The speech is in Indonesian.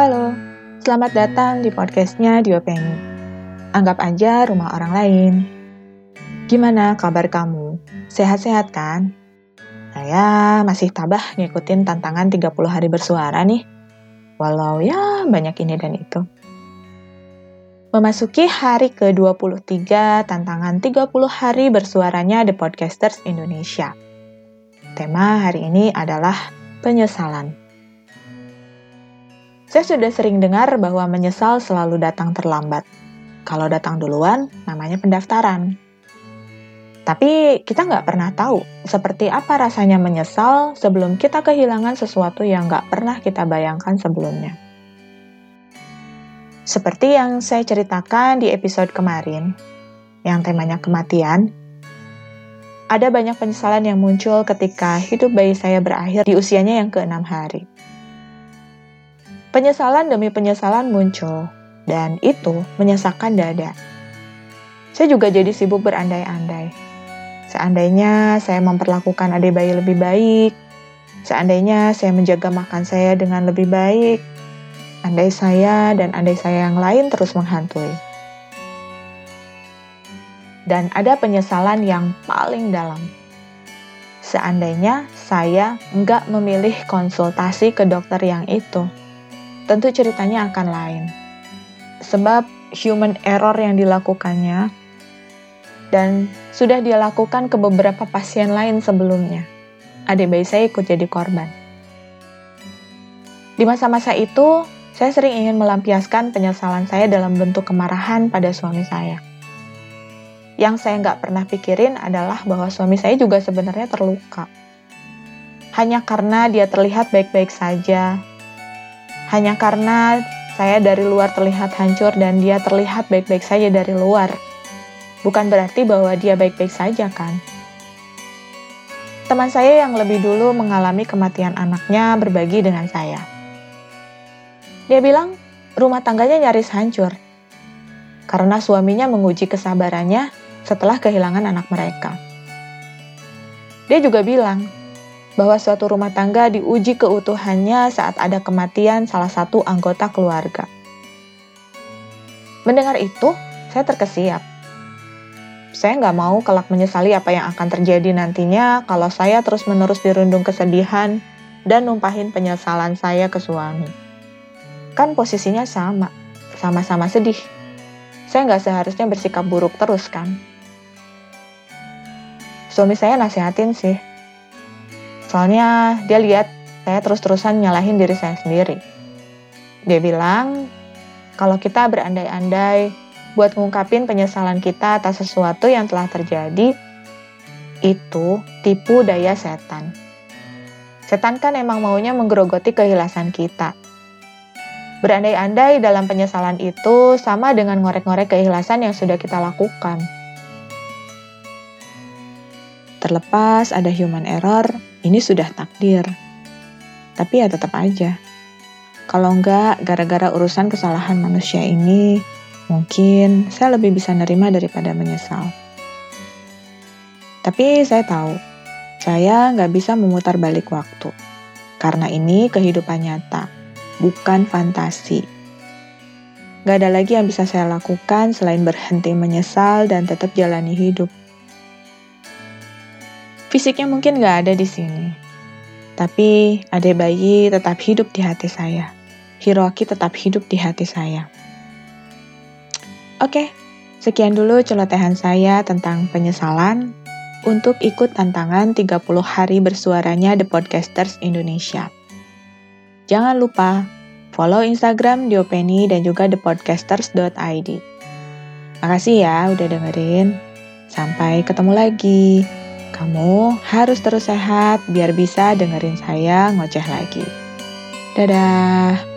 Halo, selamat datang di podcastnya Diopeni. Anggap aja rumah orang lain. Gimana kabar kamu? Sehat-sehat kan? Saya masih tabah ngikutin tantangan 30 hari bersuara nih. Walau ya banyak ini dan itu. Memasuki hari ke-23 tantangan 30 hari bersuaranya The Podcasters Indonesia. Tema hari ini adalah penyesalan. Saya sudah sering dengar bahwa menyesal selalu datang terlambat. Kalau datang duluan, namanya pendaftaran. Tapi kita nggak pernah tahu seperti apa rasanya menyesal sebelum kita kehilangan sesuatu yang nggak pernah kita bayangkan sebelumnya. Seperti yang saya ceritakan di episode kemarin, yang temanya kematian, ada banyak penyesalan yang muncul ketika hidup bayi saya berakhir di usianya yang keenam hari. Penyesalan demi penyesalan muncul, dan itu menyesakkan dada. Saya juga jadi sibuk berandai-andai. Seandainya saya memperlakukan adik bayi lebih baik, seandainya saya menjaga makan saya dengan lebih baik, andai saya dan andai saya yang lain terus menghantui. Dan ada penyesalan yang paling dalam. Seandainya saya nggak memilih konsultasi ke dokter yang itu, tentu ceritanya akan lain. Sebab human error yang dilakukannya dan sudah dia lakukan ke beberapa pasien lain sebelumnya. Adik bayi saya ikut jadi korban. Di masa-masa itu, saya sering ingin melampiaskan penyesalan saya dalam bentuk kemarahan pada suami saya. Yang saya nggak pernah pikirin adalah bahwa suami saya juga sebenarnya terluka. Hanya karena dia terlihat baik-baik saja, hanya karena saya dari luar terlihat hancur dan dia terlihat baik-baik saja dari luar. Bukan berarti bahwa dia baik-baik saja, kan? Teman saya yang lebih dulu mengalami kematian anaknya berbagi dengan saya. Dia bilang rumah tangganya nyaris hancur karena suaminya menguji kesabarannya setelah kehilangan anak mereka. Dia juga bilang bahwa suatu rumah tangga diuji keutuhannya saat ada kematian salah satu anggota keluarga. Mendengar itu, saya terkesiap. Saya nggak mau kelak menyesali apa yang akan terjadi nantinya kalau saya terus-menerus dirundung kesedihan dan numpahin penyesalan saya ke suami. Kan posisinya sama, sama-sama sedih. Saya nggak seharusnya bersikap buruk terus kan. Suami saya nasihatin sih, Soalnya dia lihat saya terus-terusan nyalahin diri saya sendiri. Dia bilang, kalau kita berandai-andai buat ngungkapin penyesalan kita atas sesuatu yang telah terjadi, itu tipu daya setan. Setan kan emang maunya menggerogoti kehilasan kita. Berandai-andai dalam penyesalan itu sama dengan ngorek-ngorek keikhlasan yang sudah kita lakukan. Terlepas ada human error, ini sudah takdir. Tapi ya tetap aja. Kalau enggak, gara-gara urusan kesalahan manusia ini, mungkin saya lebih bisa nerima daripada menyesal. Tapi saya tahu, saya nggak bisa memutar balik waktu. Karena ini kehidupan nyata, bukan fantasi. Gak ada lagi yang bisa saya lakukan selain berhenti menyesal dan tetap jalani hidup. Fisiknya mungkin gak ada di sini. Tapi ada bayi tetap hidup di hati saya. Hiroki tetap hidup di hati saya. Oke, sekian dulu celotehan saya tentang penyesalan untuk ikut tantangan 30 hari bersuaranya The Podcasters Indonesia. Jangan lupa follow Instagram Diopeni dan juga thepodcasters.id. Makasih ya udah dengerin. Sampai ketemu lagi. Kamu harus terus sehat biar bisa dengerin saya ngoceh lagi. Dadah.